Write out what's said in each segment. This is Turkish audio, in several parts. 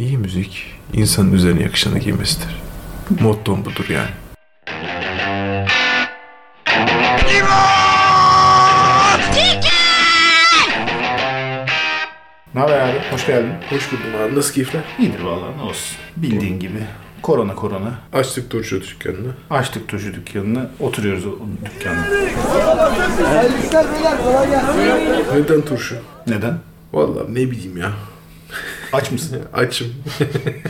İyi müzik insanın üzerine yakışanı giymesidir. Mottom budur yani. Ne haber abi? Hoş geldin. Hoş buldum abi. Nasıl keyifler? İyidir vallahi ne olsun. Bildiğin gibi. Korona korona. Açtık turşu dükkanını. Açtık turşu dükkanını. Oturuyoruz o dükkanda. Neden turşu? Neden? Vallahi ne bileyim ya. Aç mısın? Açım.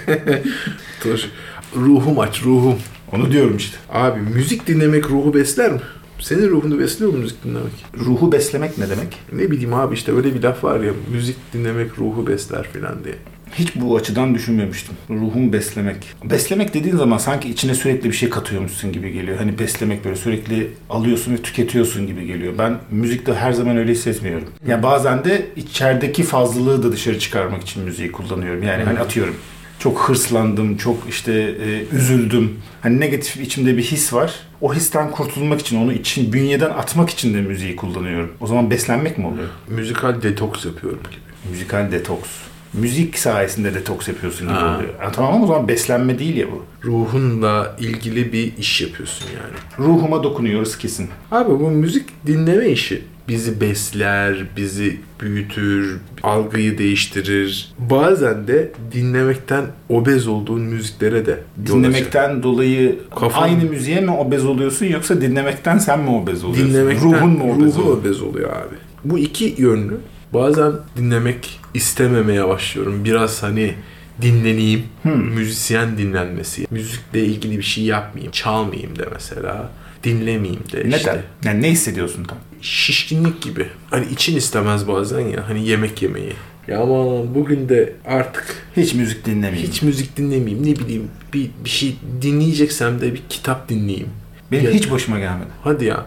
turşu. Ruhum aç, ruhum. Onu diyorum işte. Abi müzik dinlemek ruhu besler mi? Senin ruhunu besliyor mu müzik dinlemek? Ruhu beslemek ne demek? Ne bileyim abi işte öyle bir laf var ya müzik dinlemek ruhu besler filan diye. Hiç bu açıdan düşünmemiştim. Ruhumu beslemek. Beslemek dediğin zaman sanki içine sürekli bir şey katıyormuşsun gibi geliyor. Hani beslemek böyle sürekli alıyorsun ve tüketiyorsun gibi geliyor. Ben müzikte her zaman öyle hissetmiyorum. Yani bazen de içerideki fazlalığı da dışarı çıkarmak için müziği kullanıyorum. Yani hani atıyorum çok hırslandım, çok işte e, üzüldüm. Hani negatif içimde bir his var. O histen kurtulmak için, onu için bünyeden atmak için de müziği kullanıyorum. O zaman beslenmek mi oluyor? Müzikal detoks yapıyorum gibi. Müzikal detoks. Müzik sayesinde detoks yapıyorsun gibi Ha. oluyor. Ha, tamam ama o zaman beslenme değil ya bu. Ruhunla ilgili bir iş yapıyorsun yani. Ruhuma dokunuyoruz kesin. Abi bu müzik dinleme işi bizi besler, bizi büyütür, algıyı değiştirir. Bazen de dinlemekten obez olduğun müziklere de. Dinlemekten dolayı Kafan- aynı müziğe mi obez oluyorsun yoksa dinlemekten sen mi obez oluyorsun? dinlemekten Ruhun mu obez oluyor? obez oluyor abi. Bu iki yönlü. Bazen dinlemek istememeye başlıyorum. Biraz hani dinleneyim. Müzisyen dinlenmesi. Müzikle ilgili bir şey yapmayayım. Çalmayayım de mesela. Dinlemeyeyim de Neden? işte. Yani ne hissediyorsun tam? şişkinlik gibi. Hani için istemez bazen ya hani yemek yemeyi. Ya ama bugün de artık Hiç müzik dinlemeyeyim. hiç müzik dinlemeyeyim. Ne bileyim bir, bir şey dinleyeceksem de bir kitap dinleyeyim. Benim Ya- hiç başıma gelmedi. Hadi ya.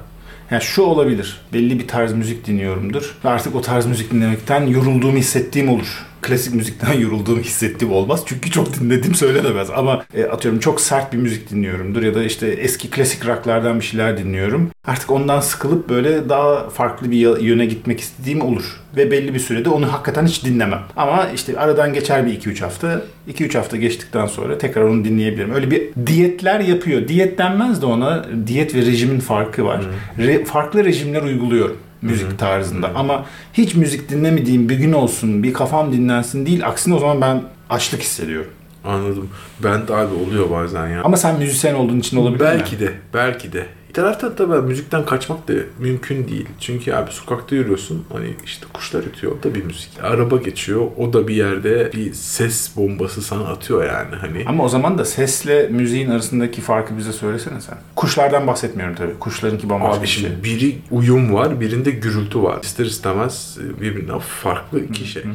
Yani şu olabilir. Belli bir tarz müzik dinliyorumdur. Ve artık o tarz müzik dinlemekten yorulduğumu hissettiğim olur. Klasik müzikten yorulduğumu hissettiğim olmaz. Çünkü çok dinlediğim söylenemez. Ama e, atıyorum çok sert bir müzik dinliyorumdur. Ya da işte eski klasik rocklardan bir şeyler dinliyorum. Artık ondan sıkılıp böyle daha farklı bir yöne gitmek istediğim olur. Ve belli bir sürede onu hakikaten hiç dinlemem. Ama işte aradan geçer bir 2-3 hafta. 2-3 hafta geçtikten sonra tekrar onu dinleyebilirim. Öyle bir diyetler yapıyor. Diyet denmez de ona diyet ve rejimin farkı var. Re- farklı rejimler uyguluyorum müzik tarzında. Ama hiç müzik dinlemediğim bir gün olsun, bir kafam dinlensin değil. Aksine o zaman ben açlık hissediyorum. Anladım. Ben de abi oluyor bazen ya. Ama sen müzisyen olduğun için olabilir mi? belki de, belki de. Bir taraftan tabii müzikten kaçmak da mümkün değil. Çünkü abi sokakta yürüyorsun. Hani işte kuşlar ötüyor. O da bir müzik. Araba geçiyor. O da bir yerde bir ses bombası sana atıyor yani. Hani Ama o zaman da sesle müziğin arasındaki farkı bize söylesene sen. Kuşlardan bahsetmiyorum tabii. Kuşlarınki bambaşka Abi bir şey. şimdi biri uyum var, birinde gürültü var. İster istemez birbirinden farklı iki şey. Ee,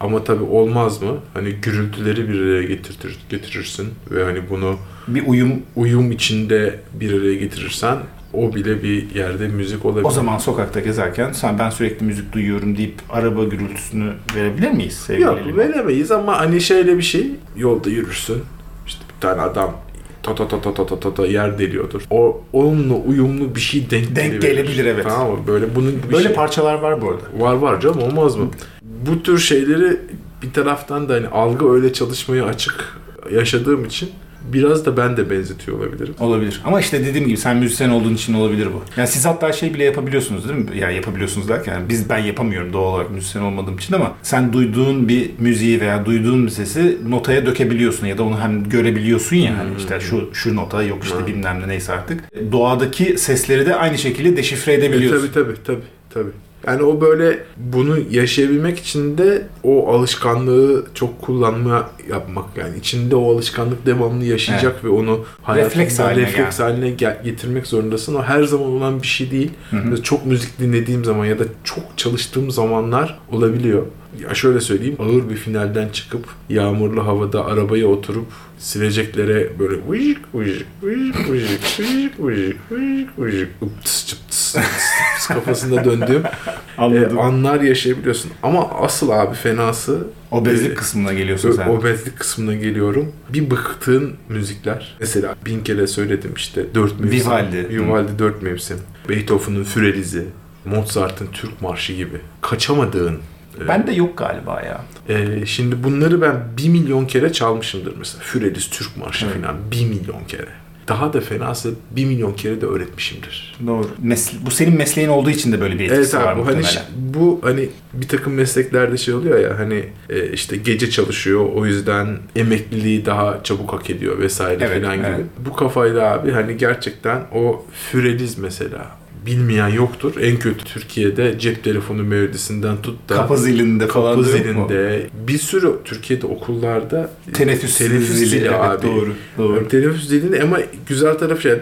ama tabii olmaz mı? Hani gürültüleri bir araya getirtir, getirirsin ve hani bunu Bir uyum uyum içinde bir araya getirirsen o bile bir yerde müzik olabilir. o zaman sokakta gezerken sen ben sürekli müzik duyuyorum deyip araba gürültüsünü verebilir miyiz sevgili Yok Elim? veremeyiz ama hani şöyle bir şey yolda yürürsün işte bir tane adam ta ta ta ta ta ta ta, ta yer deliyordur. O onunla uyumlu bir şey denk, Denk gelebilir. gelebilir, evet. Tamam mı? Böyle bunun Böyle şey. parçalar var bu arada. Var var canım olmaz mı? Bu tür şeyleri bir taraftan da hani algı öyle çalışmaya açık yaşadığım için biraz da ben de benzetiyor olabilirim. Olabilir. Ama işte dediğim gibi sen müzisyen olduğun için olabilir bu. Yani siz hatta şey bile yapabiliyorsunuz değil mi? Yani yapabiliyorsunuz derken yani biz ben yapamıyorum doğal olarak müzisyen olmadığım için ama sen duyduğun bir müziği veya duyduğun bir sesi notaya dökebiliyorsun ya da onu hem görebiliyorsun ya hani işte şu şu nota yok işte Hmm. bilmem ne neyse artık. Doğadaki sesleri de aynı şekilde deşifre E, edebiliyorsun. tabii tabii tabii tabii. Yani o böyle bunu yaşayabilmek için de o alışkanlığı çok kullanma yapmak yani içinde o alışkanlık devamlı yaşayacak ve onu Refleks haline refleks haline gel- getirmek zorundasın. O her zaman olan bir şey değil. Mesela Çok müzik dinlediğim zaman ya da çok çalıştığım zamanlar olabiliyor. Ya şöyle söyleyeyim ağır bir finalden çıkıp yağmurlu havada arabaya oturup sileceklere böyle vıcık vıcık vıcık vıcık vıcık vıcık vıcık vıcık ıptıs çıptıs tıs kafasında döndüğüm Anladım. e, anlar yaşayabiliyorsun. Ama asıl abi fenası Obezlik e, kısmına geliyorsun sen. Obezlik kısmına geliyorum. Bir bıktığın müzikler. Mesela bin kere söyledim işte dört mevsim. Vivaldi. Vivaldi dört mevsim. Beethoven'ın Fürelizi. Mozart'ın Türk Marşı gibi. Kaçamadığın Ben de yok galiba ya. e, şimdi bunları ben bir milyon kere çalmışımdır mesela. Füreliz Türk Marşı Evet. falan bir milyon kere. Daha da fenası bir milyon kere de öğretmişimdir. Doğru. Mesle- bu senin mesleğin olduğu için de böyle bir etkisi Evet var bu hani bu hani bir takım mesleklerde şey oluyor ya hani e, işte gece çalışıyor o yüzden emekliliği daha çabuk hak ediyor vesaire Evet, falan gibi. evet. Bu kafayla abi hani gerçekten o füreliz mesela bilmeyen yoktur. En kötü Türkiye'de cep telefonu mevlidisinden tut da kapı zilinde falan kapı zilinde bir sürü Türkiye'de okullarda e, teneffüs, teneffüs zili, zili evet, abi. Doğru, doğru. Yani teneffüs zilini ama güzel tarafı şey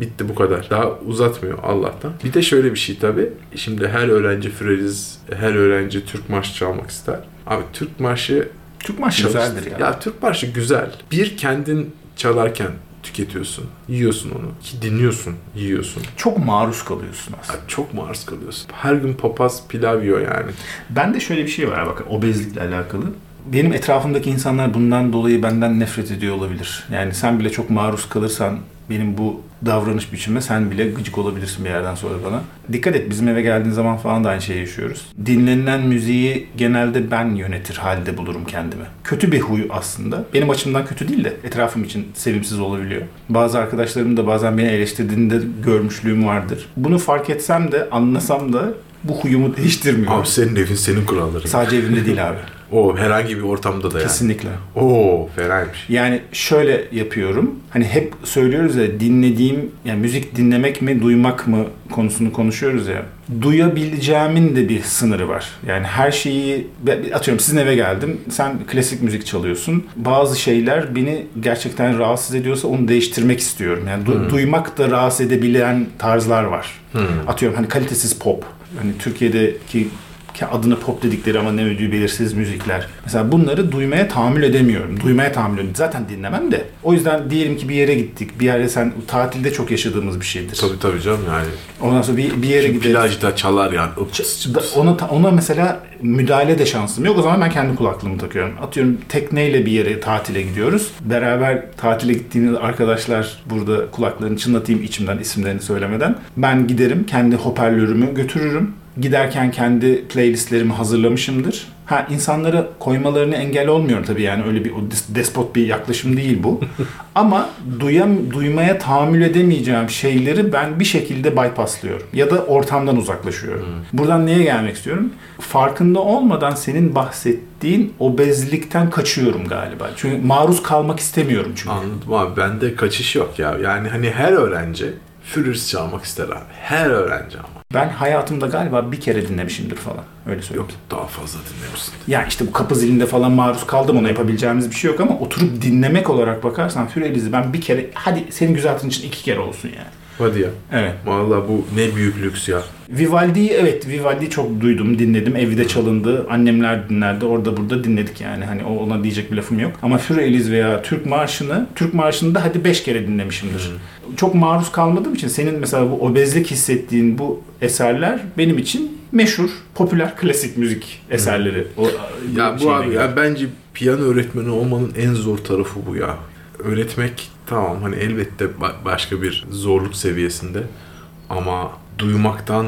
bitti bu kadar. Daha uzatmıyor Allah'tan. Bir de şöyle bir şey tabii. Şimdi her öğrenci Freriz, her öğrenci Türk marşı çalmak ister. Abi Türk marşı Türk marşı güzeldir ya. Ya Türk marşı güzel. Bir kendin çalarken tüketiyorsun. Yiyorsun onu. Ki dinliyorsun, yiyorsun. Çok maruz kalıyorsun aslında. Ya çok maruz kalıyorsun. Her gün papaz pilav yiyor yani. Ben de şöyle bir şey var bakın obezlikle alakalı. Benim etrafımdaki insanlar bundan dolayı benden nefret ediyor olabilir. Yani sen bile çok maruz kalırsan benim bu davranış biçimime sen bile gıcık olabilirsin bir yerden sonra bana. Dikkat et bizim eve geldiğin zaman falan da aynı şeyi yaşıyoruz. Dinlenilen müziği genelde ben yönetir halde bulurum kendimi. Kötü bir huy aslında. Benim açımdan kötü değil de etrafım için sevimsiz olabiliyor. Bazı arkadaşlarım da bazen beni eleştirdiğinde görmüşlüğüm vardır. Bunu fark etsem de anlasam da bu huyumu değiştirmiyor. Abi senin evin senin kuralların. Sadece evimde değil abi. O herhangi bir ortamda da yani. Kesinlikle. Oo fenaymış. Yani şöyle yapıyorum. Hani hep söylüyoruz ya dinlediğim, yani müzik dinlemek mi, duymak mı konusunu konuşuyoruz ya. Duyabileceğimin de bir sınırı var. Yani her şeyi, atıyorum sizin eve geldim, sen klasik müzik çalıyorsun. Bazı şeyler beni gerçekten rahatsız ediyorsa onu değiştirmek istiyorum. Yani du- duymak da rahatsız edebilen tarzlar var. Atıyorum hani kalitesiz pop. Hani Türkiye'deki ki adını pop dedikleri ama ne ödüğü belirsiz müzikler. Mesela bunları duymaya tahammül edemiyorum. Duymaya tahammül edemiyorum. Zaten dinlemem de. O yüzden diyelim ki bir yere gittik. Bir yere sen tatilde çok yaşadığımız bir şeydir. Tabii tabii canım yani. Ondan sonra bir, bir yere Şimdi gideriz. plajda çalar yani. Ups, Da- Ona, ona mesela müdahale de şansım yok. O zaman ben kendi kulaklığımı takıyorum. Atıyorum tekneyle bir yere tatile gidiyoruz. Beraber tatile gittiğimiz arkadaşlar burada kulaklarını çınlatayım içimden isimlerini söylemeden. Ben giderim kendi hoparlörümü götürürüm. Giderken kendi playlistlerimi hazırlamışımdır. Ha insanlara koymalarını engel olmuyorum tabii yani öyle bir despot bir yaklaşım değil bu. Ama duyam, duymaya tahammül edemeyeceğim şeyleri ben bir şekilde bypasslıyorum. Ya da ortamdan uzaklaşıyorum. Buradan neye gelmek istiyorum? Farkında olmadan senin bahsettiğin obezlikten kaçıyorum galiba. Çünkü maruz kalmak istemiyorum çünkü. Anladım abi bende kaçış yok ya. Yani hani her öğrenci Führers çalmak ister abi. Her öğrenci ama. Ben hayatımda galiba bir kere dinlemişimdir falan. Öyle söyleyeyim. Yok daha fazla dinlemişsin. Ya işte bu kapı zilinde falan maruz kaldım ona yapabileceğimiz bir şey yok ama oturup dinlemek olarak bakarsan Füreliz'i ben bir kere hadi senin güzel hatırın için iki kere olsun yani. Hadi ya. Evet. Vallahi bu ne büyük lüks ya. Vivaldi'yi evet Vivaldi'yi çok duydum, dinledim. Evde çalındı. Annemler dinlerdi. Orada burada dinledik yani. Hani ona diyecek bir lafım yok. Ama Führeliz veya Türk Marşı'nı, Türk Marşı'nı da hadi beş kere dinlemişimdir. Çok maruz kalmadığım için senin mesela bu obezlik hissettiğin bu eserler benim için meşhur, popüler klasik müzik eserleri. O, Ya bu abi ya bence piyano öğretmeni olmanın en zor tarafı bu ya. Öğretmek tamam hani elbette ba- başka bir zorluk seviyesinde ama duymaktan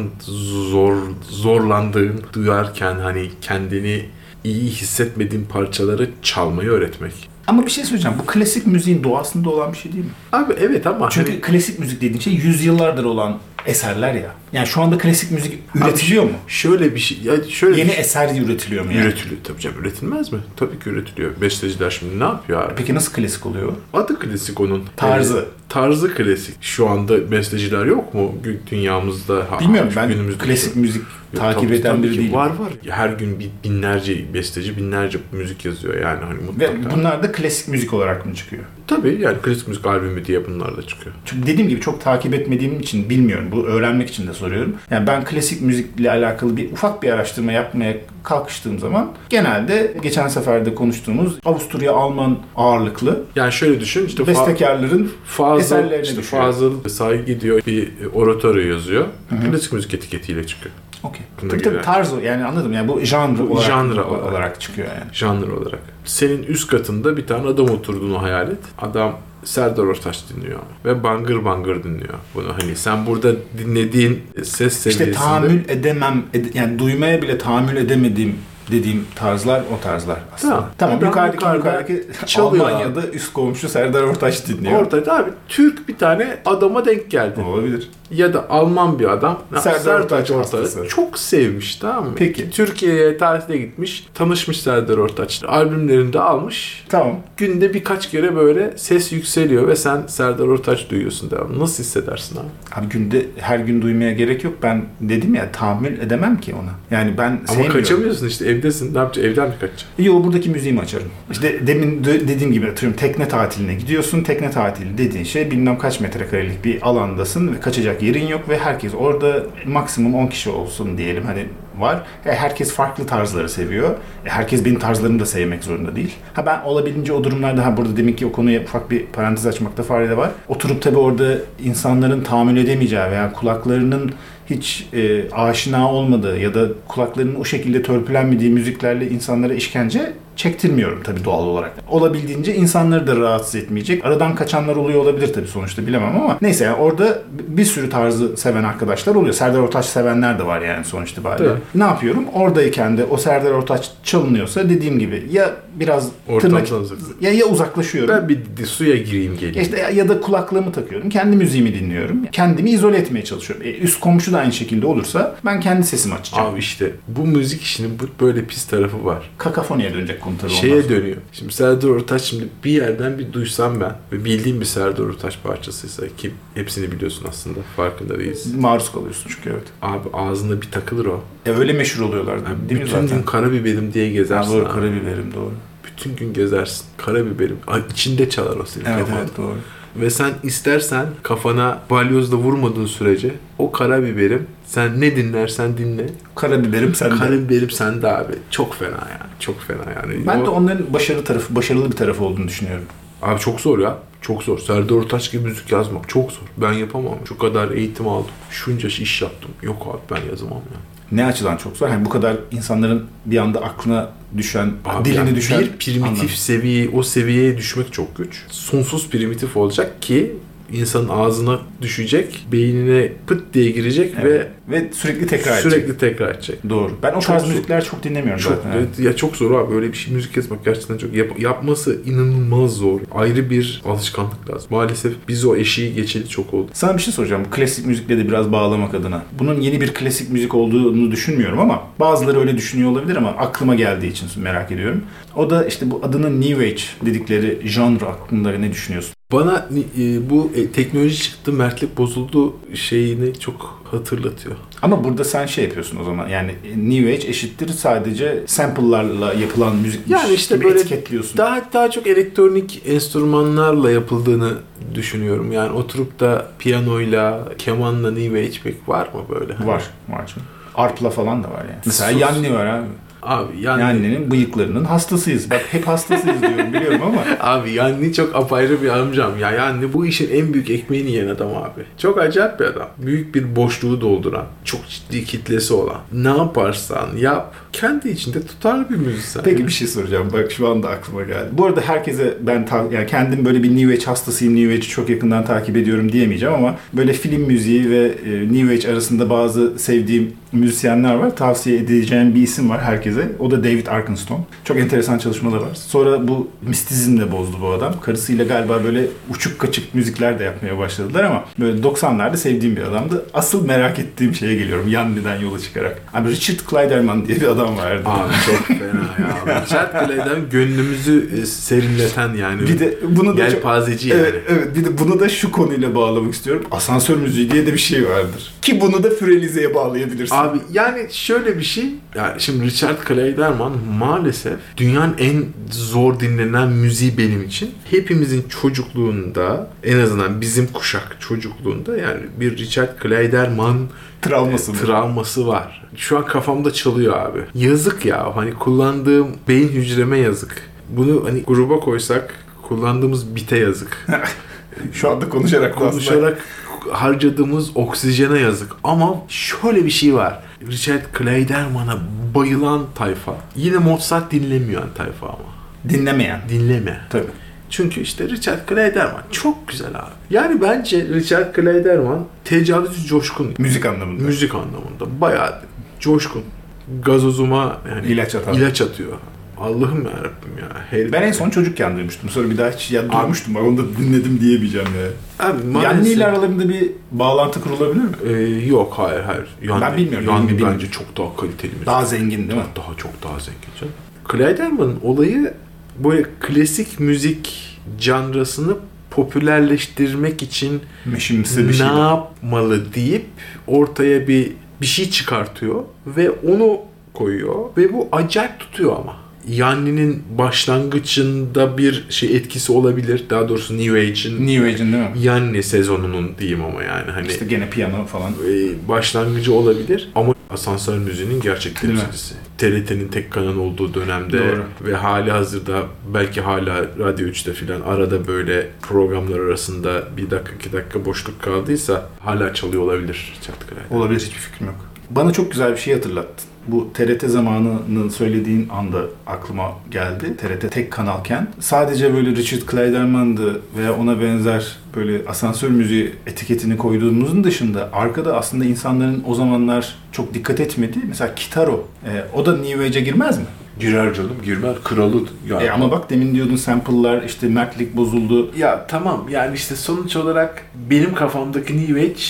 zor zorlandığın, duyarken hani kendini iyi hissetmediğin parçaları çalmayı öğretmek. Ama bir şey söyleyeceğim. Bu klasik müziğin doğasında olan bir şey değil mi? Abi evet ama Çünkü hani klasik müzik dediğin şey yüzyıllardır olan eserler ya. Yani şu anda klasik müzik üretiliyor mu? şöyle bir şey ya şöyle Yeni bir şey, eser üretiliyor mu yani? üretiliyor tabii canım üretilmez mi? Tabii ki üretiliyor. Besteciler şimdi ne yapıyor abi? Peki nasıl klasik oluyor? Adı klasik onun. Tarzı. Yani tarzı klasik. Şu anda besteciler yok mu dünyamızda? Ha- Bilmiyorum ben günümüzde klasik şu- müzik Yok, takip tabii- eden biri ki değilim. Var var. Her gün binlerce besteci, binlerce müzik yazıyor yani hani Ve mutlaka. bunlar da klasik müzik olarak mı çıkıyor? Tabii yani klasik müzik albümü diye bunlar da çıkıyor. Çünkü dediğim gibi çok takip etmediğim için bilmiyorum. Bu öğrenmek için de soruyorum. Yani ben klasik müzikle alakalı bir ufak bir araştırma yapmaya kalkıştığım zaman genelde geçen seferde konuştuğumuz Avusturya Alman ağırlıklı Yani şöyle düşün işte fa- bestekarların Fazıl, eserlerine işte düşüyor. Fazıl saygı gidiyor bir oratoryo yazıyor. Klasik müzik etiketiyle çıkıyor. Okey. Tabii tabii tarz o. Yani anladım. Yani bu janr olarak, olarak, olarak. çıkıyor yani. Janr olarak. Senin üst katında bir tane adam oturduğunu hayal et. Adam Serdar Ortaç dinliyor ve bangır bangır dinliyor bunu. Hani sen burada dinlediğin ses seviyesinde... İşte tahammül edemem, ede- yani duymaya bile tahammül edemediğim dediğim tarzlar o tarzlar aslında. Tamam. Tamam, yukarıdaki yukarıda yukarıdaki çalıyor Almanya'da üst komşu Serdar Ortaç dinliyor. Ortada abi Türk bir tane adama denk geldi. Olabilir. Ya da Alman bir adam. Serdar Serdar Ortaç Ortaç hastası. çok sevmiş tamam mı? Peki. Türkiye'ye tatile gitmiş. Tanışmış Serdar Ortaç. Albümlerini de almış. Tamam. Günde birkaç kere böyle ses yükseliyor ve sen Serdar Ortaç duyuyorsun devamlı. Nasıl hissedersin abi? Abi günde her gün duymaya gerek yok. Ben dedim ya tahammül edemem ki ona. Yani ben Ama sevmiyorum. kaçamıyorsun işte evdesin. Ne yapacaksın? Evden mi kaçacaksın? Yo buradaki müziğimi açarım. İşte demin de- dediğim gibi atıyorum tekne tatiline gidiyorsun. Tekne tatili dediğin şey bilmem kaç metrekarelik bir alandasın ve kaçacak yerin yok ve herkes orada maksimum 10 kişi olsun diyelim hani var. E, herkes farklı tarzları seviyor. E, herkes benim tarzlarımı da sevmek zorunda değil. Ha ben olabildiğince o durumlarda ha burada demek ki o konuya ufak bir parantez açmakta fayda var. Oturup tabii orada insanların tahammül edemeyeceği veya kulaklarının hiç e, aşina olmadığı ya da kulaklarının o şekilde törpülenmediği müziklerle insanlara işkence çektirmiyorum tabii doğal olarak. Olabildiğince insanları da rahatsız etmeyecek. Aradan kaçanlar oluyor olabilir tabii sonuçta bilemem ama neyse yani orada bir sürü tarzı seven arkadaşlar oluyor. Serdar Ortaç sevenler de var yani sonuçta bari. Tabii. Ne yapıyorum? Oradayken de o Serdar Ortaç çalınıyorsa dediğim gibi ya biraz Ortamdan tırnak ya, ya uzaklaşıyorum. Ben bir suya gireyim geleyim. İşte ya, ya da kulaklığımı takıyorum. Kendi müziğimi dinliyorum. Kendimi izole etmeye çalışıyorum. E, üst komşu da aynı şekilde olursa ben kendi sesimi açacağım. Abi işte bu müzik işinin böyle pis tarafı var. Kakafoniye dönecek ondan Şeye dönüyor. Şimdi Serdar Ortaç şimdi bir yerden bir duysam ben ve bildiğim bir Serdar Ortaç parçasıysa ki hepsini biliyorsun aslında farkında değiliz. Maruz kalıyorsun çünkü evet. Abi ağzında bir takılır o. E öyle meşhur oluyorlar Yani değil mi bütün zaten? gün karabiberim diye Ha, gezersin doğru abi. karabiberim doğru. Bütün gün gezersin. Karabiberim. Ay, içinde çalar o senin Evet kafanda. evet doğru. Ve sen istersen kafana balyozla vurmadığın sürece o karabiberim sen ne dinlersen dinle. Karabiberim sende. Karabiberim sende abi. Çok fena yani. Çok fena yani. ben O- de onların başarılı tarafı, başarılı bir tarafı olduğunu düşünüyorum. Abi çok zor ya. Çok zor. Serdar Ortaç gibi müzik yazmak çok zor. Ben yapamam. Şu kadar eğitim aldım. Şunca iş yaptım. Yok abi ben yazamam ya. Ne açıdan çok zor? Hani bu kadar insanların bir anda aklına düşen, Abi diline yani düşen bir primitif anlam. seviye, o seviyeye düşmek çok güç. Sonsuz primitif olacak ki insanın ağzına düşecek, beynine pıt diye girecek Evet. ve sürekli ve tekrar sürekli edecek. tekrar edecek. Doğru. Ben o Çok tarz zor. müzikler çok dinlemiyorum Çok zaten. evet. ya çok zor abi böyle bir şey müzik yazmak gerçekten çok yap- yapması inanılmaz zor. Ayrı bir alışkanlık lazım. Maalesef biz o eşiği geçeli çok oldu. Sana bir şey soracağım. Klasik müzikle de biraz bağlamak adına. Bunun yeni bir klasik müzik olduğunu düşünmüyorum ama bazıları öyle düşünüyor olabilir ama aklıma geldiği için merak ediyorum. O da işte bu adının New Age dedikleri janr hakkında ne düşünüyorsun? Bana e, bu e, teknoloji çıktı, mertlik bozuldu şeyini çok hatırlatıyor. Ama burada sen şey yapıyorsun o zaman. Yani New Age eşittir sadece sample'larla yapılan müzik Yani işte gibi böyle etiketliyorsun. Daha daha çok elektronik enstrümanlarla yapıldığını düşünüyorum. Yani oturup da piyanoyla, kemanla New Age pek var mı böyle? Var. Var. Arp'la falan da var yani. Mesela. Yanni var abi. Abi yani Yanni'nin bıyıklarının hastasıyız. Bak hep hastasıyız diyorum biliyorum ama. Abi Yanni çok apayrı bir amcam ya. Yanni bu işin en büyük ekmeğini yiyen adam abi. Çok acayip bir adam. Büyük bir boşluğu dolduran, çok ciddi kitlesi olan. Ne yaparsan yap, kendi içinde tutarlı bir müzisyen. Peki bir şey soracağım. Bak şu anda aklıma geldi. Bu arada herkese ben ta- yani kendim böyle bir New Age hastasıyım, New Age'i çok yakından takip ediyorum diyemeyeceğim ama böyle film müziği ve e, New Age arasında bazı sevdiğim müzisyenler var. Tavsiye edeceğim bir isim var herkese. O da David Arkenstone. Çok enteresan çalışmaları var. Sonra bu mistizmle bozdu bu adam. Karısıyla galiba böyle uçuk kaçık müzikler de yapmaya başladılar ama böyle 90'larda sevdiğim bir adamdı. Asıl merak ettiğim şeye geliyorum. Yanni'den yola çıkarak. Abi Richard Kleiderman diye bir adam vardı. Abi çok fena ya. Richard Clay'den gönlümüzü e, serinleten yani. Bir de bunu da çok, Yelpazeci yani. Evet, evet. Bir de bunu da şu konuyla bağlamak istiyorum. Asansör müziği diye de bir şey vardır. Ki bunu da Frelize'ye bağlayabilirsin. Abi yani şöyle bir şey. Yani şimdi Richard Clayderman maalesef dünyanın en zor dinlenen müziği benim için. Hepimizin çocukluğunda en azından bizim kuşak çocukluğunda yani bir Richard Clayderman Travması mı? travması var. Şu an kafamda çalıyor abi. Yazık ya. Hani kullandığım beyin hücreme yazık. Bunu hani gruba koysak kullandığımız bite yazık. Şu anda konuşarak Konuşarak harcadığımız oksijene yazık. Ama şöyle bir şey var. Richard Clayderman'a bayılan tayfa. Yine Mozart dinlemeyen tayfa ama. dinlemeyen. Dinleme. Tabii. Çünkü işte Richard Clayderman çok güzel abi. Yani bence Richard Clayderman tecavüzcü coşkun. Müzik anlamında. Müzik anlamında. Bayağı coşkun. Gazozuma yani İlaç ilaç atıyor. Allah'ım ya Rabbim ya. Herif. Ben en son çocukken duymuştum. Sonra bir daha hiç ya duymuştum. Onu da dinledim diyemeyeceğim ya. Abi, Yanni maalesef- ile aralarında bir bağlantı kurulabilir mi? Ee, yok hayır hayır. Yani, Ben bilmiyorum, bilmiyorum. bence çok daha kaliteli müzik. Daha zengin değil mi? Daha çok daha zengin canım. Clyderman'ın olayı böyle klasik müzik janrasını popülerleştirmek için Meşimsi bir şey. ne yapmalı deyip ortaya bir bir şey çıkartıyor ve onu koyuyor ve bu acayip tutuyor ama. Yanni'nin başlangıcında bir şey etkisi olabilir. Daha doğrusu New Age'in New Age'in değil mi? Yanni sezonunun diyeyim ama yani hani İşte gene piyano falan. e, başlangıcı olabilir ama asansör müziğinin gerçek temsilcisi. TRT'nin tek kanal olduğu dönemde Doğru. ve hali hazırda belki hala Radyo 3'te filan arada böyle programlar arasında bir dakika iki dakika boşluk kaldıysa hala çalıyor olabilir Çatkıray'da. Olabilir hiçbir fikrim yok. Bana çok güzel bir şey hatırlattın. Bu TRT zamanını söylediğin anda aklıma geldi. TRT tek kanalken sadece böyle Richard Clayderman'dı veya ona benzer böyle asansör müziği etiketini koyduğumuzun dışında arkada aslında insanların o zamanlar çok dikkat etmediği mesela Kitaro. E, o da New Age'e girmez mi? Girer canım girmez kralı. Ya, E, ama bak demin diyordun sample'lar işte mertlik bozuldu. ya tamam yani işte sonuç olarak benim kafamdaki New Age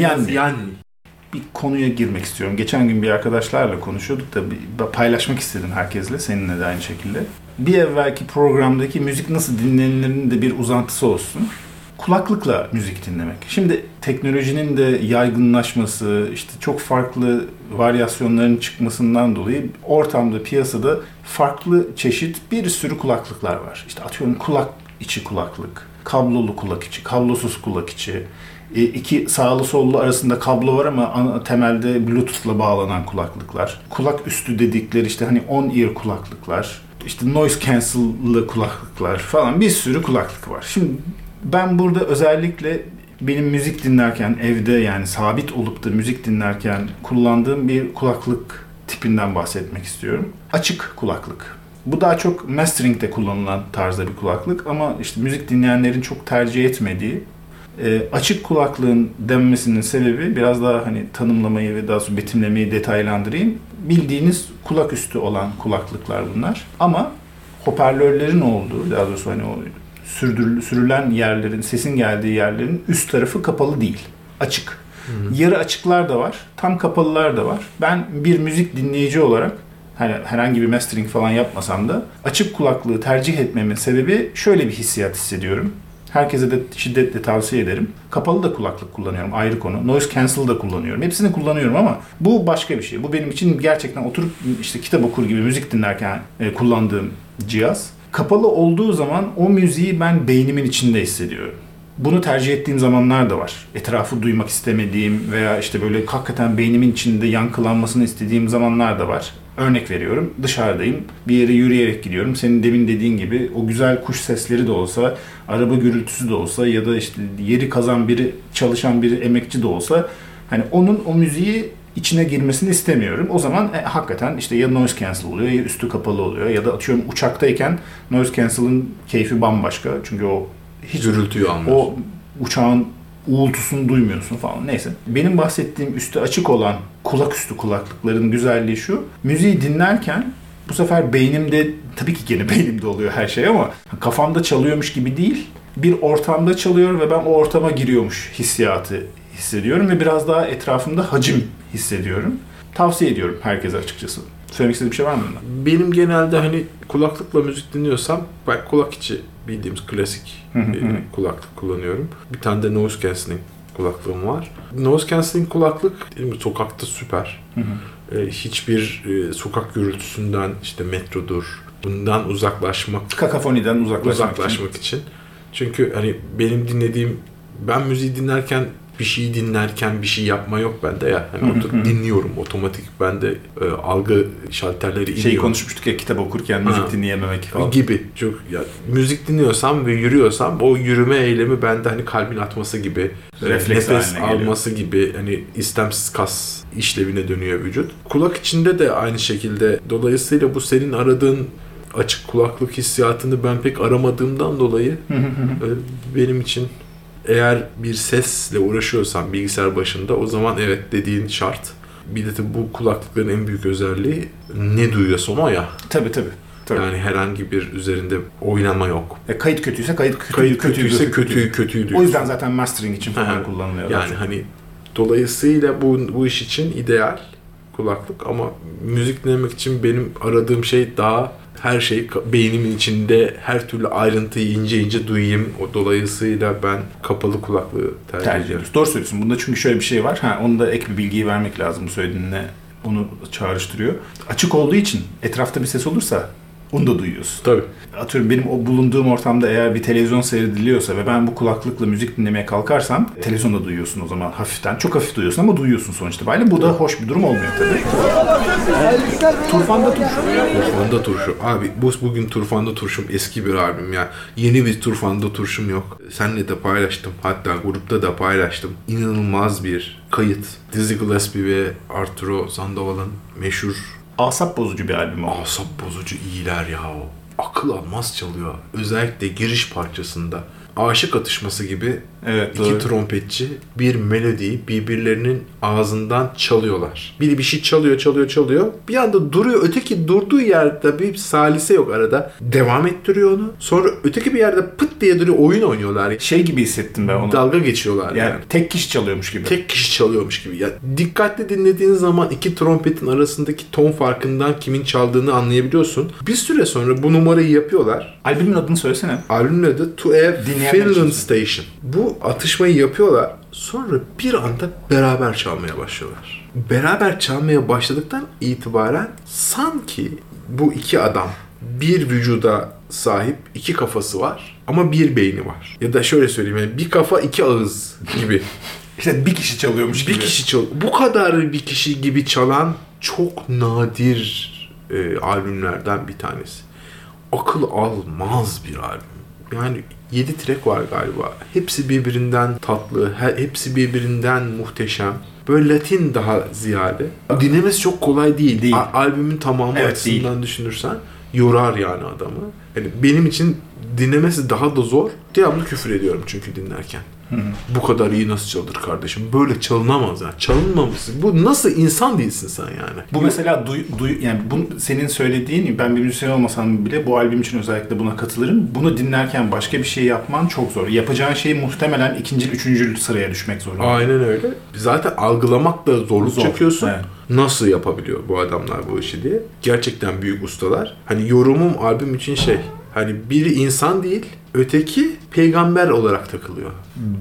Yanni. Yanni. Bir konuya girmek istiyorum. Geçen gün bir arkadaşlarla konuşuyorduk da paylaşmak istedim herkesle. Seninle de aynı şekilde. Bir evvelki programdaki müzik nasıl dinlenirinin de bir uzantısı olsun. Kulaklıkla müzik dinlemek. Şimdi teknolojinin de yaygınlaşması, işte çok farklı varyasyonların çıkmasından dolayı ortamda, piyasada farklı çeşit bir sürü kulaklıklar var. İşte atıyorum kulak içi kulaklık, kablolu kulak içi, kablosuz kulak içi, iki sağlı sollu arasında kablo var ama ana, temelde bluetooth'la bağlanan kulaklıklar. Kulak üstü dedikleri işte hani on ear kulaklıklar. işte noise cancel'lı kulaklıklar falan bir sürü kulaklık var. Şimdi ben burada özellikle benim müzik dinlerken evde yani sabit olup da müzik dinlerken kullandığım bir kulaklık tipinden bahsetmek istiyorum. Açık kulaklık. Bu daha çok mastering'de kullanılan tarzda bir kulaklık ama işte müzik dinleyenlerin çok tercih etmediği e, açık kulaklığın denmesinin sebebi biraz daha hani tanımlamayı ve daha sonra betimlemeyi detaylandırayım. Bildiğiniz kulak üstü olan kulaklıklar bunlar. Ama hoparlörlerin olduğu, daha doğrusu hani o sürdürül, sürülen yerlerin, sesin geldiği yerlerin üst tarafı kapalı değil. Açık. Yarı açıklar da var, tam kapalılar da var. Ben bir müzik dinleyici olarak hani herhangi bir mastering falan yapmasam da açık kulaklığı tercih etmemin sebebi şöyle bir hissiyat hissediyorum. Herkese de şiddetle tavsiye ederim. Kapalı da kulaklık kullanıyorum ayrı konu. Noise cancel da kullanıyorum. Hepsini kullanıyorum ama bu başka bir şey. Bu benim için gerçekten oturup işte kitap okur gibi müzik dinlerken e, kullandığım cihaz. Kapalı olduğu zaman o müziği ben beynimin içinde hissediyorum. Bunu tercih ettiğim zamanlar da var. Etrafı duymak istemediğim veya işte böyle hakikaten beynimin içinde yankılanmasını istediğim zamanlar da var. Örnek veriyorum dışarıdayım bir yere yürüyerek gidiyorum. Senin demin dediğin gibi o güzel kuş sesleri de olsa, araba gürültüsü de olsa ya da işte yeri kazan biri, çalışan biri, emekçi de olsa hani onun o müziği içine girmesini istemiyorum. O zaman e, hakikaten işte ya noise cancel oluyor ya üstü kapalı oluyor ya da atıyorum uçaktayken noise cancel'ın keyfi bambaşka. Çünkü o hiç Gürültüyü almıyor. o uçağın uğultusunu duymuyorsun falan. Neyse. Benim bahsettiğim üstü açık olan kulak üstü kulaklıkların güzelliği şu. Müziği dinlerken bu sefer beynimde tabii ki gene beynimde oluyor her şey ama kafamda çalıyormuş gibi değil. Bir ortamda çalıyor ve ben o ortama giriyormuş hissiyatı hissediyorum ve biraz daha etrafımda hacim hissediyorum. Tavsiye ediyorum herkese açıkçası. Söylemek istediğim bir şey var mı? bunda? Benim genelde hani kulaklıkla müzik dinliyorsam ben kulak içi bildiğimiz klasik e, kulaklık kullanıyorum. Bir tane de noise cancelling kulaklığım var. Noise cancelling kulaklık mi, sokakta süper. Hı hı. E, hiçbir e, sokak gürültüsünden işte metrodur bundan uzaklaşmak Kakafoniden uzaklaşmak, uzaklaşmak için. Çünkü hani benim dinlediğim ben müziği dinlerken bir şey dinlerken bir şey yapma yok bende ya. Hani oturup dinliyorum otomatik bende e, algı şalterleri iniyor. için. Şeyi konuşmuştuk ya kitap okurken müzik Ha. dinleyememek falan. gibi. Çok ya müzik dinliyorsam ve yürüyorsam o yürüme eylemi bende hani kalbin atması gibi, e, Refleks nefes haline geliyor. alması gibi hani istemsiz kas işlevine dönüyor vücut. Kulak içinde de aynı şekilde. Dolayısıyla bu senin aradığın açık kulaklık hissiyatını ben pek aramadığımdan dolayı e, benim için eğer bir sesle uğraşıyorsan bilgisayar başında o zaman evet dediğin şart. Bir de tabii bu kulaklıkların en büyük özelliği ne duyuyorsun o ya. tabii tabii. tabii. Yani herhangi bir üzerinde oynama yok. E, kayıt kötüyse kayıt kötü, Kayıt kötüyse kötüyü kötüyü O duyuyorsun. yüzden zaten mastering için falan kullanılıyor. Yani hani dolayısıyla bu, bu iş için ideal kulaklık ama müzik dinlemek için benim aradığım şey daha her şey beynimin içinde her türlü ayrıntıyı ince ince duyayım. O dolayısıyla ben kapalı kulaklığı tercih, tercih ediyorum. Doğru söylüyorsun. Bunda çünkü şöyle bir şey var. Ha, onu da ek bir bilgiyi vermek lazım bu söylediğinle. Onu çağrıştırıyor. Açık olduğu için etrafta bir ses olursa onu da duyuyorsun. Tabii. Atıyorum benim o bulunduğum ortamda eğer bir televizyon seyrediliyorsa ve ben bu kulaklıkla müzik dinlemeye kalkarsam televizyonda duyuyorsun o zaman hafiften. Çok hafif duyuyorsun ama duyuyorsun sonuçta. Böyle bu da hoş bir durum olmuyor tabii. Turfanda turşu. Turfanda Turşu. Abi bu bugün Turfanda Turşum eski bir albüm ya. Yeni bir Turfanda Turşum yok. Senle de paylaştım. Hatta grupta da paylaştım. İnanılmaz bir kayıt. Dizzy Gillespie ve Arturo Sandoval'ın meşhur Asap bozucu bir albüm asap bozucu iyiler ya o. Akıl almaz çalıyor. Özellikle giriş parçasında. Aşık atışması gibi Evet İki doğru. trompetçi bir melodiyi birbirlerinin ağzından çalıyorlar. Biri bir şey çalıyor, çalıyor, çalıyor. Bir anda duruyor. Öteki durduğu yerde bir salise yok arada. Devam ettiriyor onu. Sonra öteki bir yerde pıt diye duruyor. Oyun oynuyorlar. Şey gibi hissettim ben onu. Dalga geçiyorlar yani. Yani tek kişi çalıyormuş gibi. Tek kişi çalıyormuş gibi. Ya dikkatli dinlediğin zaman iki trompetin arasındaki ton farkından kimin çaldığını anlayabiliyorsun. Bir süre sonra bu numarayı yapıyorlar. Albümün adını söylesene. Albümün adı To Dinleyenler için Finland Station. Bu atışmayı yapıyorlar. Sonra bir anda beraber çalmaya başlıyorlar. Beraber çalmaya başladıktan itibaren sanki bu iki adam bir vücuda sahip iki kafası var ama bir beyni var. Ya da şöyle söyleyeyim yani bir kafa iki ağız gibi. İşte bir kişi çalıyormuş gibi. bir kişi çal bu kadar bir kişi gibi çalan çok nadir e, albümlerden bir tanesi. Akıl almaz bir albüm. Yani 7 track var galiba. Hepsi birbirinden tatlı, he- hepsi birbirinden muhteşem. Böyle Latin daha ziyade. Dinlemesi çok kolay değil. Değil. A- albümün tamamı Evet, açısından düşünürsen yorar yani adamı. Yani benim için dinlemesi daha da zor. Devamlı küfür ediyorum çünkü dinlerken. Bu kadar iyi nasıl çalınır kardeşim? Böyle çalınamaz yani. Çalınmamışsın. Bu nasıl insan değilsin sen yani? Bu mesela duy, duy yani bu senin söylediğin ben bir müzisyen olmasam bile bu albüm için özellikle buna katılırım. Bunu dinlerken başka bir şey yapman çok zor. Yapacağın şey muhtemelen ikinci, üçüncü sıraya düşmek zorunda. Aynen öyle. Zaten algılamakta zorluk Zor, çekiyorsun. evet. Nasıl yapabiliyor bu adamlar bu işi diye. Gerçekten büyük ustalar. Hani yorumum albüm için şey. Hani biri insan değil, öteki peygamber olarak takılıyor.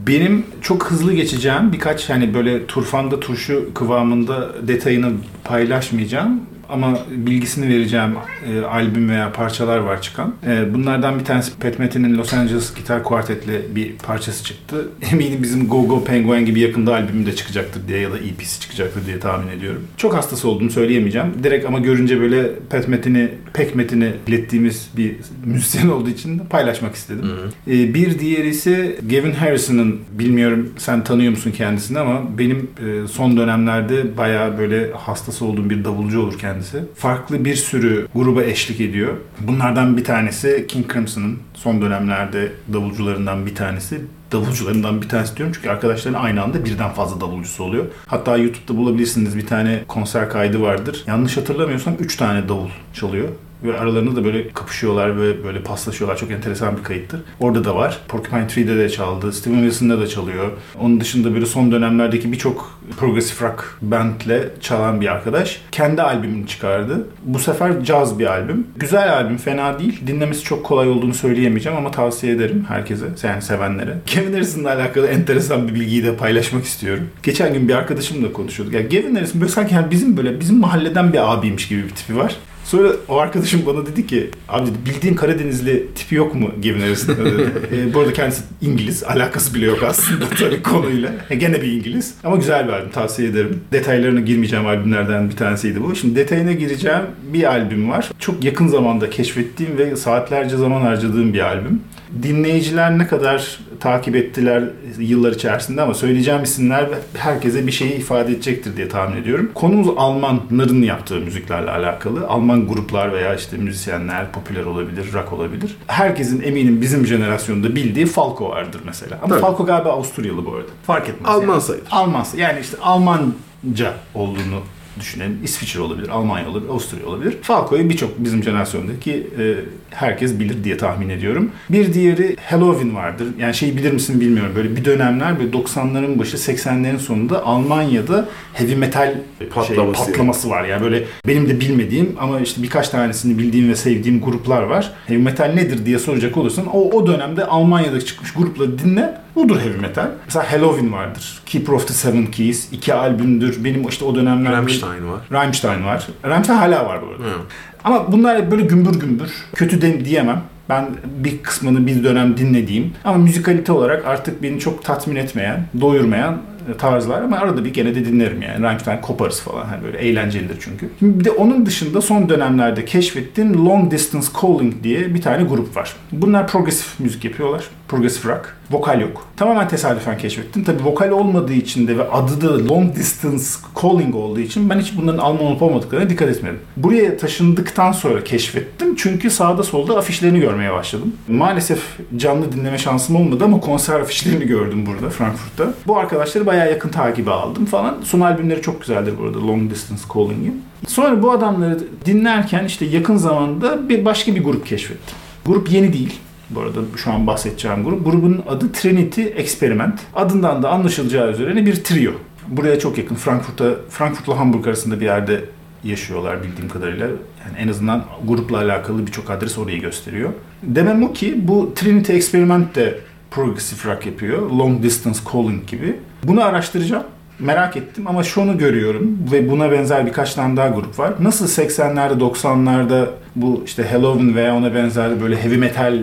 Benim çok hızlı geçeceğim birkaç hani böyle turfanda turşu kıvamında detayını paylaşmayacağım ama bilgisini vereceğim e, albüm veya parçalar var çıkan. E, bunlardan bir tanesi Pat Metin'in Los Angeles Gitar Quartet'le bir parçası çıktı. Eminim bizim Go Go Penguin gibi yakında albümü de çıkacaktır diye ya da EP'si çıkacaktır diye tahmin ediyorum. Çok hastası olduğumu söyleyemeyeceğim. Direkt ama görünce böyle Pat Metin'i, Pek Metin'i ilettiğimiz bir müzisyen olduğu için de paylaşmak istedim. E, bir diğeri ise Gavin Harrison'ın bilmiyorum sen tanıyor musun kendisini ama benim e, son dönemlerde bayağı böyle hastası olduğum bir davulcu olur kendisi. Farklı bir sürü gruba eşlik ediyor. Bunlardan bir tanesi King Crimson'ın son dönemlerde davulcularından bir tanesi. Davulcularından bir tanesi diyorum çünkü arkadaşların aynı anda birden fazla davulcusu oluyor. Hatta YouTube'da bulabilirsiniz bir tane konser kaydı vardır. Yanlış hatırlamıyorsam 3 tane davul çalıyor. Ve aralarında da böyle kapışıyorlar ve böyle paslaşıyorlar. Çok enteresan bir kayıttır. Orada da var. Porcupine Tree'de de çaldı. Steven Wilson'da da çalıyor. Onun dışında böyle son dönemlerdeki birçok progressive rock bandle çalan bir arkadaş. Kendi albümünü çıkardı. Bu sefer caz bir albüm. Güzel albüm, fena değil. Dinlemesi çok kolay olduğunu söyleyemeyeceğim ama tavsiye ederim herkese, yani sevenlere. Kevin Harrison'la alakalı enteresan bir bilgiyi de paylaşmak istiyorum. Geçen gün bir arkadaşımla konuşuyorduk. Ya Gavin Harrison böyle sanki yani bizim böyle bizim mahalleden bir abiymiş gibi bir tipi var. Sonra o arkadaşım bana dedi ki abi dedi, bildiğin Karadenizli tipi yok mu Gavin Harrison'da dedi. e, bu arada kendisi İngiliz. Alakası bile yok aslında tabii konuyla. E, gene bir İngiliz. Ama güzel bir albüm tavsiye ederim. Detaylarına girmeyeceğim albümlerden bir tanesiydi bu. Şimdi detayına gireceğim bir albüm var. Çok yakın zamanda keşfettiğim ve saatlerce zaman harcadığım bir albüm. Dinleyiciler ne kadar takip ettiler yıllar içerisinde ama söyleyeceğim isimler herkese bir şeyi ifade edecektir diye tahmin ediyorum. Konumuz Almanların yaptığı müziklerle alakalı. Alman gruplar veya işte müzisyenler popüler olabilir, rock olabilir. Herkesin eminim bizim jenerasyonda bildiği Falco vardır mesela. Ama Tabii. Falco galiba Avusturyalı bu arada. Fark etmez. Alman yani. sayılır. Alman yani işte Almanca olduğunu düşünelim. İsviçre olabilir, Almanya olabilir, Avusturya olabilir. Falco'yu birçok bizim jenerasyondaki e, herkes bilir diye tahmin ediyorum. Bir diğeri Halloween vardır. Yani şeyi bilir misin bilmiyorum. Böyle bir dönemler böyle 90'ların başı 80'lerin sonunda Almanya'da heavy metal Patlaması. şey, patlaması var. Yani böyle benim de bilmediğim ama işte birkaç tanesini bildiğim ve sevdiğim gruplar var. Heavy metal nedir diye soracak olursan o, o dönemde Almanya'da çıkmış grupları dinle. Budur heavy metal. Mesela Halloween vardır. Keeper of the Seven Keys. iki albümdür. Benim işte o dönemler... Rammstein var. Rammstein var. Rammstein hala var bu arada. Hı. Ama bunlar böyle gümbür gümbür. Kötü de diyemem. Ben bir kısmını bir dönem dinlediğim ama müzikalite olarak artık beni çok tatmin etmeyen, doyurmayan tarzlar ama arada bir gene de dinlerim yani. Rammstein koparız falan. Hani böyle eğlencelidir çünkü. Şimdi bir de onun dışında son dönemlerde keşfettiğim Long Distance Calling diye bir tane grup var. Bunlar progresif müzik yapıyorlar. Progresif rock. Vokal yok. Tamamen tesadüfen keşfettim. Tabii vokal olmadığı için de ve adı da Long Distance Calling olduğu için ben hiç bunların Alman olup olmadıklarına dikkat etmedim. Buraya taşındıktan sonra keşfettim. Çünkü sağda solda afişlerini görmeye başladım. Maalesef canlı dinleme şansım olmadı ama konser afişlerini gördüm burada Frankfurt'ta. Bu arkadaşları bayağı yakın takibe aldım falan. Son albümleri çok güzeldir bu arada Long Distance Calling'in. Sonra bu adamları dinlerken işte yakın zamanda bir başka bir grup keşfettim. Grup yeni değil. Bu arada şu an bahsedeceğim grup. Grubun adı Trinity Experiment. Adından da anlaşılacağı üzere bir trio. Buraya çok yakın. Frankfurt'a, Frankfurt'la Hamburg arasında bir yerde yaşıyorlar bildiğim kadarıyla. Yani en azından grupla alakalı birçok adres orayı gösteriyor. Demem o ki bu Trinity Experiment de progressive rock yapıyor. Long Distance Calling gibi. Bunu araştıracağım. Merak ettim ama şunu görüyorum ve buna benzer birkaç tane daha grup var. Nasıl 80'lerde 90'larda bu işte Halloween veya ona benzer böyle heavy metal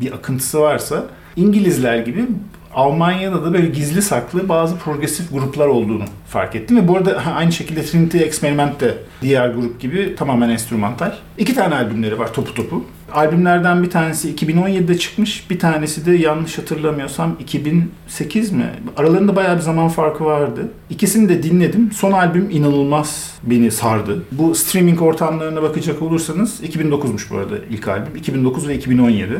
bir akıntısı varsa İngilizler gibi Almanya'da da böyle gizli saklı bazı progresif gruplar olduğunu fark ettim. Ve bu arada aynı şekilde Trinity Experiment de diğer grup gibi tamamen enstrümantal. İki tane albümleri var topu topu. Albümlerden bir tanesi 2017'de çıkmış. Bir tanesi de yanlış hatırlamıyorsam 2008 mi? Aralarında bayağı bir zaman farkı vardı. İkisini de dinledim. Son albüm inanılmaz beni sardı. Bu streaming ortamlarına bakacak olursanız 2009'muş bu arada ilk albüm. 2009 ve 2017.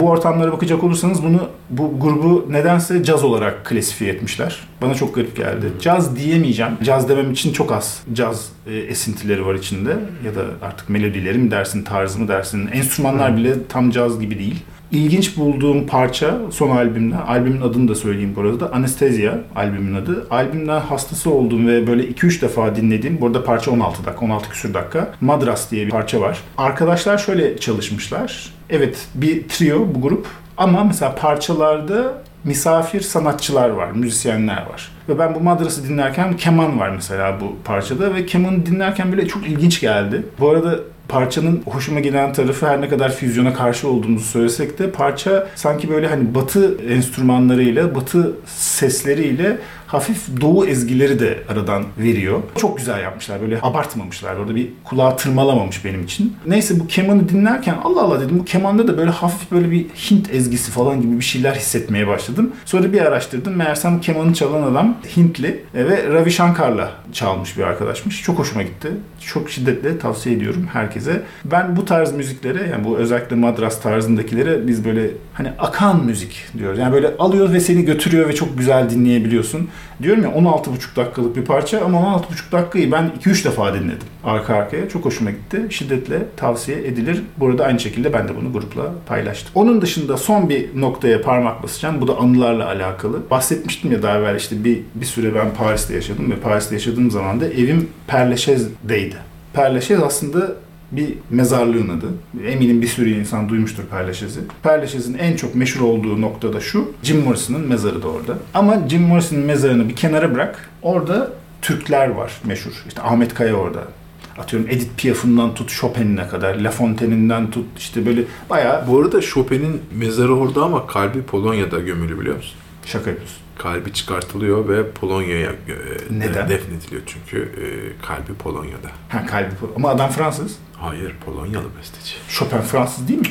Bu ortamlara bakacak olursanız bunu bu grubu nedense caz olarak klasifiye etmişler. Bana çok garip geldi. Caz diyemeyeceğim. Caz demem için çok az caz e, esintileri var içinde. Ya da artık melodileri mi dersin, tarzı mı dersin. Enstrümanlar bile tam caz gibi değil. İlginç bulduğum parça son albümde, albümün adını da söyleyeyim bu arada. Anesthesia albümün adı. Albümden hastası olduğum ve böyle 2-3 defa dinlediğim, bu arada parça 16 dakika, 16 küsür dakika. Madras diye bir parça var. Arkadaşlar şöyle çalışmışlar. Evet bir trio bu grup ama mesela parçalarda misafir sanatçılar var, müzisyenler var. Ve ben bu madrası dinlerken keman var mesela bu parçada ve kemanı dinlerken böyle çok ilginç geldi. Bu arada parçanın hoşuma giden tarafı her ne kadar füzyona karşı olduğumuzu söylesek de parça sanki böyle hani batı enstrümanlarıyla, batı sesleriyle hafif doğu ezgileri de aradan veriyor. Çok güzel yapmışlar. Böyle abartmamışlar. Orada bir kulağı tırmalamamış benim için. Neyse bu kemanı dinlerken Allah Allah dedim bu kemanda da böyle hafif böyle bir Hint ezgisi falan gibi bir şeyler hissetmeye başladım. Sonra bir araştırdım. Meğersem kemanı çalan adam Hintli ve Ravi Shankar'la çalmış bir arkadaşmış. Çok hoşuma gitti. Çok şiddetle tavsiye ediyorum herkese. Ben bu tarz müziklere yani bu özellikle madras tarzındakilere biz böyle hani akan müzik diyoruz. Yani böyle alıyor ve seni götürüyor ve çok güzel dinleyebiliyorsun. Diyorum ya 16,5 dakikalık bir parça ama 16,5 dakikayı ben 2-3 defa dinledim arka arkaya. Çok hoşuma gitti. Şiddetle tavsiye edilir. Burada aynı şekilde ben de bunu grupla paylaştım. Onun dışında son bir noktaya parmak basacağım. Bu da anılarla alakalı. Bahsetmiştim ya daha evvel işte bir, bir süre ben Paris'te yaşadım ve Paris'te yaşadığım zaman da evim Perleşez'deydi. Perleşez aslında bir mezarlığın adı. Eminim bir sürü insan duymuştur Perleşez'i. Perleşez'in en çok meşhur olduğu nokta da şu. Jim Morrison'ın mezarı da orada. Ama Jim Morrison'ın mezarını bir kenara bırak. Orada Türkler var meşhur. İşte Ahmet Kaya orada. Atıyorum Edith Piaf'ından tut Chopin'ine kadar, La Fontaine'inden tut işte böyle bayağı Bu arada Chopin'in mezarı orada ama kalbi Polonya'da gömülü biliyor musun? şaka yapıyorsun. Kalbi çıkartılıyor ve Polonya'ya e, Neden? defnediliyor çünkü e, kalbi Polonya'da. Ha kalbi ama adam Fransız. Hayır, Polonyalı besteci. Chopin Fransız değil mi?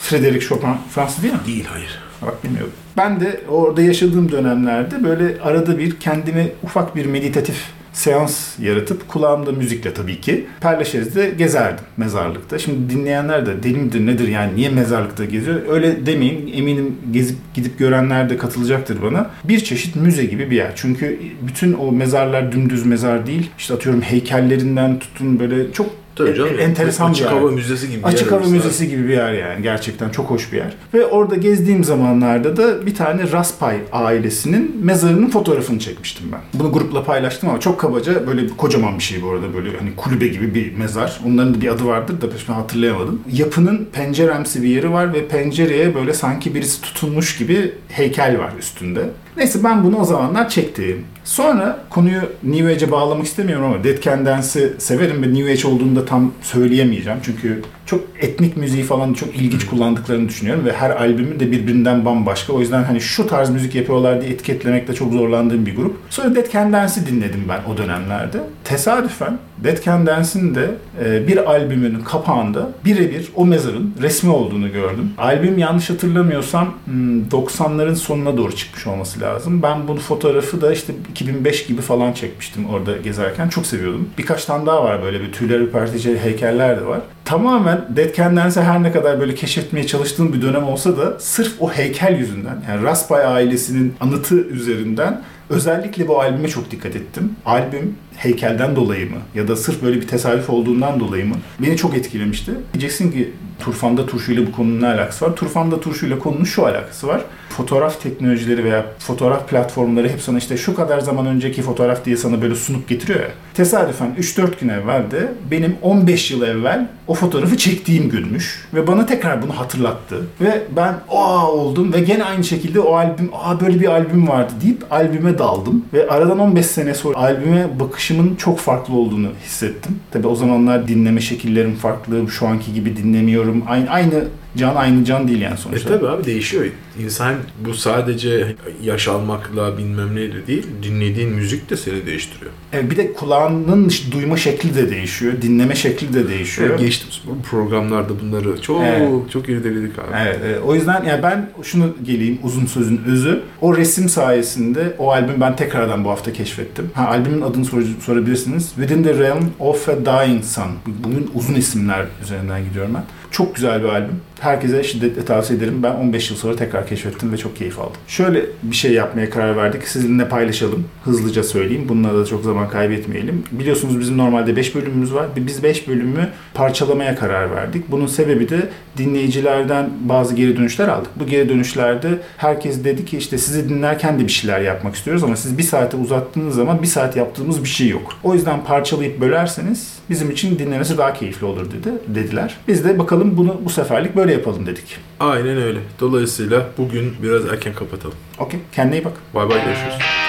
Frédéric Chopin Fransız değil mi? Değil hayır. Bak bilmiyordum. Ben de orada yaşadığım dönemlerde böyle arada bir kendimi ufak bir meditatif seans yaratıp kulağımda müzikle tabii ki Perleşez'de gezerdim mezarlıkta. Şimdi dinleyenler de deli midir nedir yani niye mezarlıkta geziyor öyle demeyin eminim gezip gidip görenler de katılacaktır bana. Bir çeşit müze gibi bir yer. Çünkü bütün o mezarlar dümdüz mezar değil. İşte atıyorum heykellerinden tutun böyle çok Tabii canım. E- enteresan Açık bir yer. hava müzesi gibi bir Açık yer hava orası. müzesi gibi bir yer yani. Gerçekten çok hoş bir yer. Ve orada gezdiğim zamanlarda da bir tane Raspay ailesinin mezarının fotoğrafını çekmiştim ben. Bunu grupla paylaştım ama çok kabaca böyle kocaman bir şey bu arada. Böyle hani kulübe gibi bir mezar. Onların da bir adı vardır da şimdi hatırlayamadım. Yapının penceremsi bir yeri var ve pencereye böyle sanki birisi tutunmuş gibi heykel var üstünde. Neyse ben bunu o zamanlar çektim. Sonra konuyu New Age'e bağlamak istemiyorum ama Dead Can Dance'ı severim ve New Age olduğunu da tam söyleyemeyeceğim. Çünkü çok etnik müziği falan çok ilginç kullandıklarını düşünüyorum ve her albümü de birbirinden bambaşka. O yüzden hani şu tarz müzik yapıyorlar diye etiketlemekte çok zorlandığım bir grup. Sonra Dead Can Dance'ı dinledim ben o dönemlerde. Tesadüfen Dead Can de e, bir albümünün kapağında birebir o mezarın resmi olduğunu gördüm. Albüm yanlış hatırlamıyorsam hmm, 90'ların sonuna doğru çıkmış olması lazım. Ben bunu fotoğrafı da işte 2005 gibi falan çekmiştim orada gezerken. Çok seviyordum. Birkaç tane daha var böyle bir tüyler ürpertici heykeller de var. Tamamen Dead Can her ne kadar böyle keşfetmeye çalıştığım bir dönem olsa da sırf o heykel yüzünden yani Raspay ailesinin anıtı üzerinden Özellikle bu albüme çok dikkat ettim. Albüm heykelden dolayı mı ya da sırf böyle bir tesadüf olduğundan dolayı mı beni çok etkilemişti. Diyeceksin ki Turfanda Turşu ile bu konunun ne alakası var? Turfanda Turşu ile konunun şu alakası var. Fotoğraf teknolojileri veya fotoğraf platformları hep sana işte şu kadar zaman önceki fotoğraf diye sana böyle sunup getiriyor ya. Tesadüfen 3-4 gün evvel de benim 15 yıl evvel o fotoğrafı çektiğim günmüş. Ve bana tekrar bunu hatırlattı. Ve ben aa oldum ve gene aynı şekilde o albüm aa böyle bir albüm vardı deyip albüme daldım. Ve aradan 15 sene sonra albüme bakışımın çok farklı olduğunu hissettim. Tabi o zamanlar dinleme şekillerim farklı. Şu anki gibi dinlemiyorum. Aynı, aynı can aynı can değil yani E sonuçta. tabi abi değişiyor. İnsan bu sadece yaş almakla bilmem neyle değil, dinlediğin müzik de seni değiştiriyor. Evet, bir de kulağının duyma şekli de değişiyor. Dinleme şekli de değişiyor. Evet, geçtiğimiz bu programlarda bunları çok Evet. çok irdeledik abi. Evet, evet. o yüzden yani ben şunu geleyim uzun sözün özü. O resim sayesinde o albüm ben tekrardan bu hafta keşfettim. Ha albümün adını sor- sorabilirsiniz. Within the Realm of a Dying Sun. Bugün uzun isimler üzerinden gidiyorum ben. Çok güzel bir albüm. Herkese şiddetle tavsiye ederim. Ben 15 yıl sonra tekrar keşfettim ve çok keyif aldım. Şöyle bir şey yapmaya karar verdik. Sizinle paylaşalım. Hızlıca söyleyeyim. Bununla da çok zaman kaybetmeyelim. Biliyorsunuz bizim normalde 5 bölümümüz var. Biz 5 bölümü parçalamaya karar verdik. Bunun sebebi de dinleyicilerden bazı geri dönüşler aldık. Bu geri dönüşlerde herkes dedi ki işte sizi dinlerken de bir şeyler yapmak istiyoruz ama siz bir saate uzattığınız zaman bir saat yaptığımız bir şey yok. O yüzden parçalayıp bölerseniz bizim için dinlemesi daha keyifli olur dedi dediler. Biz de bakalım bunu bu seferlik böyle yapalım dedik. Aynen öyle. Dolayısıyla bugün biraz erken kapatalım. Okey. Kendine iyi bak. Bay bay görüşürüz.